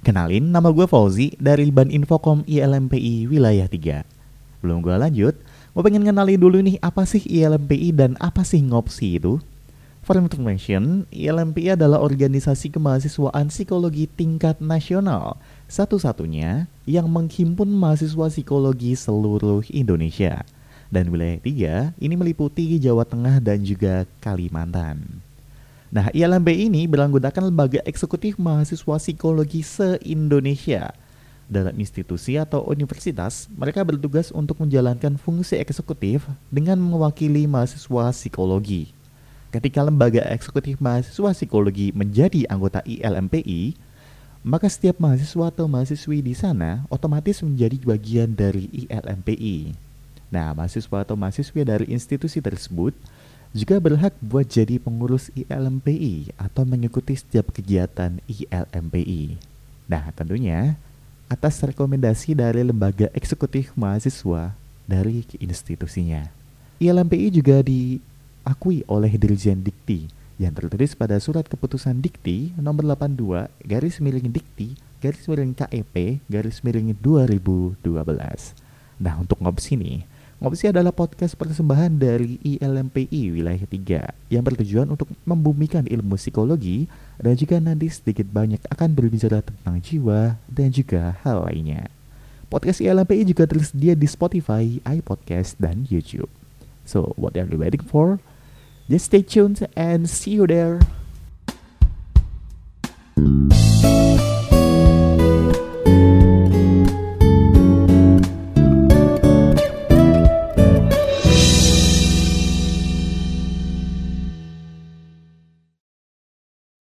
Kenalin, nama gue Fauzi dari Ban Infocom ILMPI Wilayah 3 Belum gue lanjut, gue pengen kenalin dulu nih apa sih ILMPI dan apa sih Ngopsi itu. For information, ILMPI adalah organisasi kemahasiswaan psikologi tingkat nasional Satu-satunya yang menghimpun mahasiswa psikologi seluruh Indonesia. Dan wilayah 3 ini meliputi Jawa Tengah dan juga Kalimantan. Nah, ILMB ini beranggotakan lembaga eksekutif mahasiswa psikologi se-Indonesia. Dalam institusi atau universitas, mereka bertugas untuk menjalankan fungsi eksekutif dengan mewakili mahasiswa psikologi. Ketika lembaga eksekutif mahasiswa psikologi menjadi anggota ILMPI, maka setiap mahasiswa atau mahasiswi di sana otomatis menjadi bagian dari ILMPI. Nah, mahasiswa atau mahasiswi dari institusi tersebut juga berhak buat jadi pengurus ILMPI atau mengikuti setiap kegiatan ILMPI. Nah, tentunya atas rekomendasi dari lembaga eksekutif mahasiswa dari institusinya. ILMPI juga diakui oleh Dirjen Dikti yang tertulis pada surat keputusan Dikti nomor 82 garis miring Dikti garis miring KEP garis miring 2012. Nah, untuk ngobs ini, Ngopsi adalah podcast persembahan dari ILMPI Wilayah 3 yang bertujuan untuk membumikan ilmu psikologi dan juga nanti sedikit banyak akan berbicara tentang jiwa dan juga hal lainnya. Podcast ILMPI juga tersedia di Spotify, iPodcast, dan YouTube. So, what are you waiting for? Just stay tuned and see you there.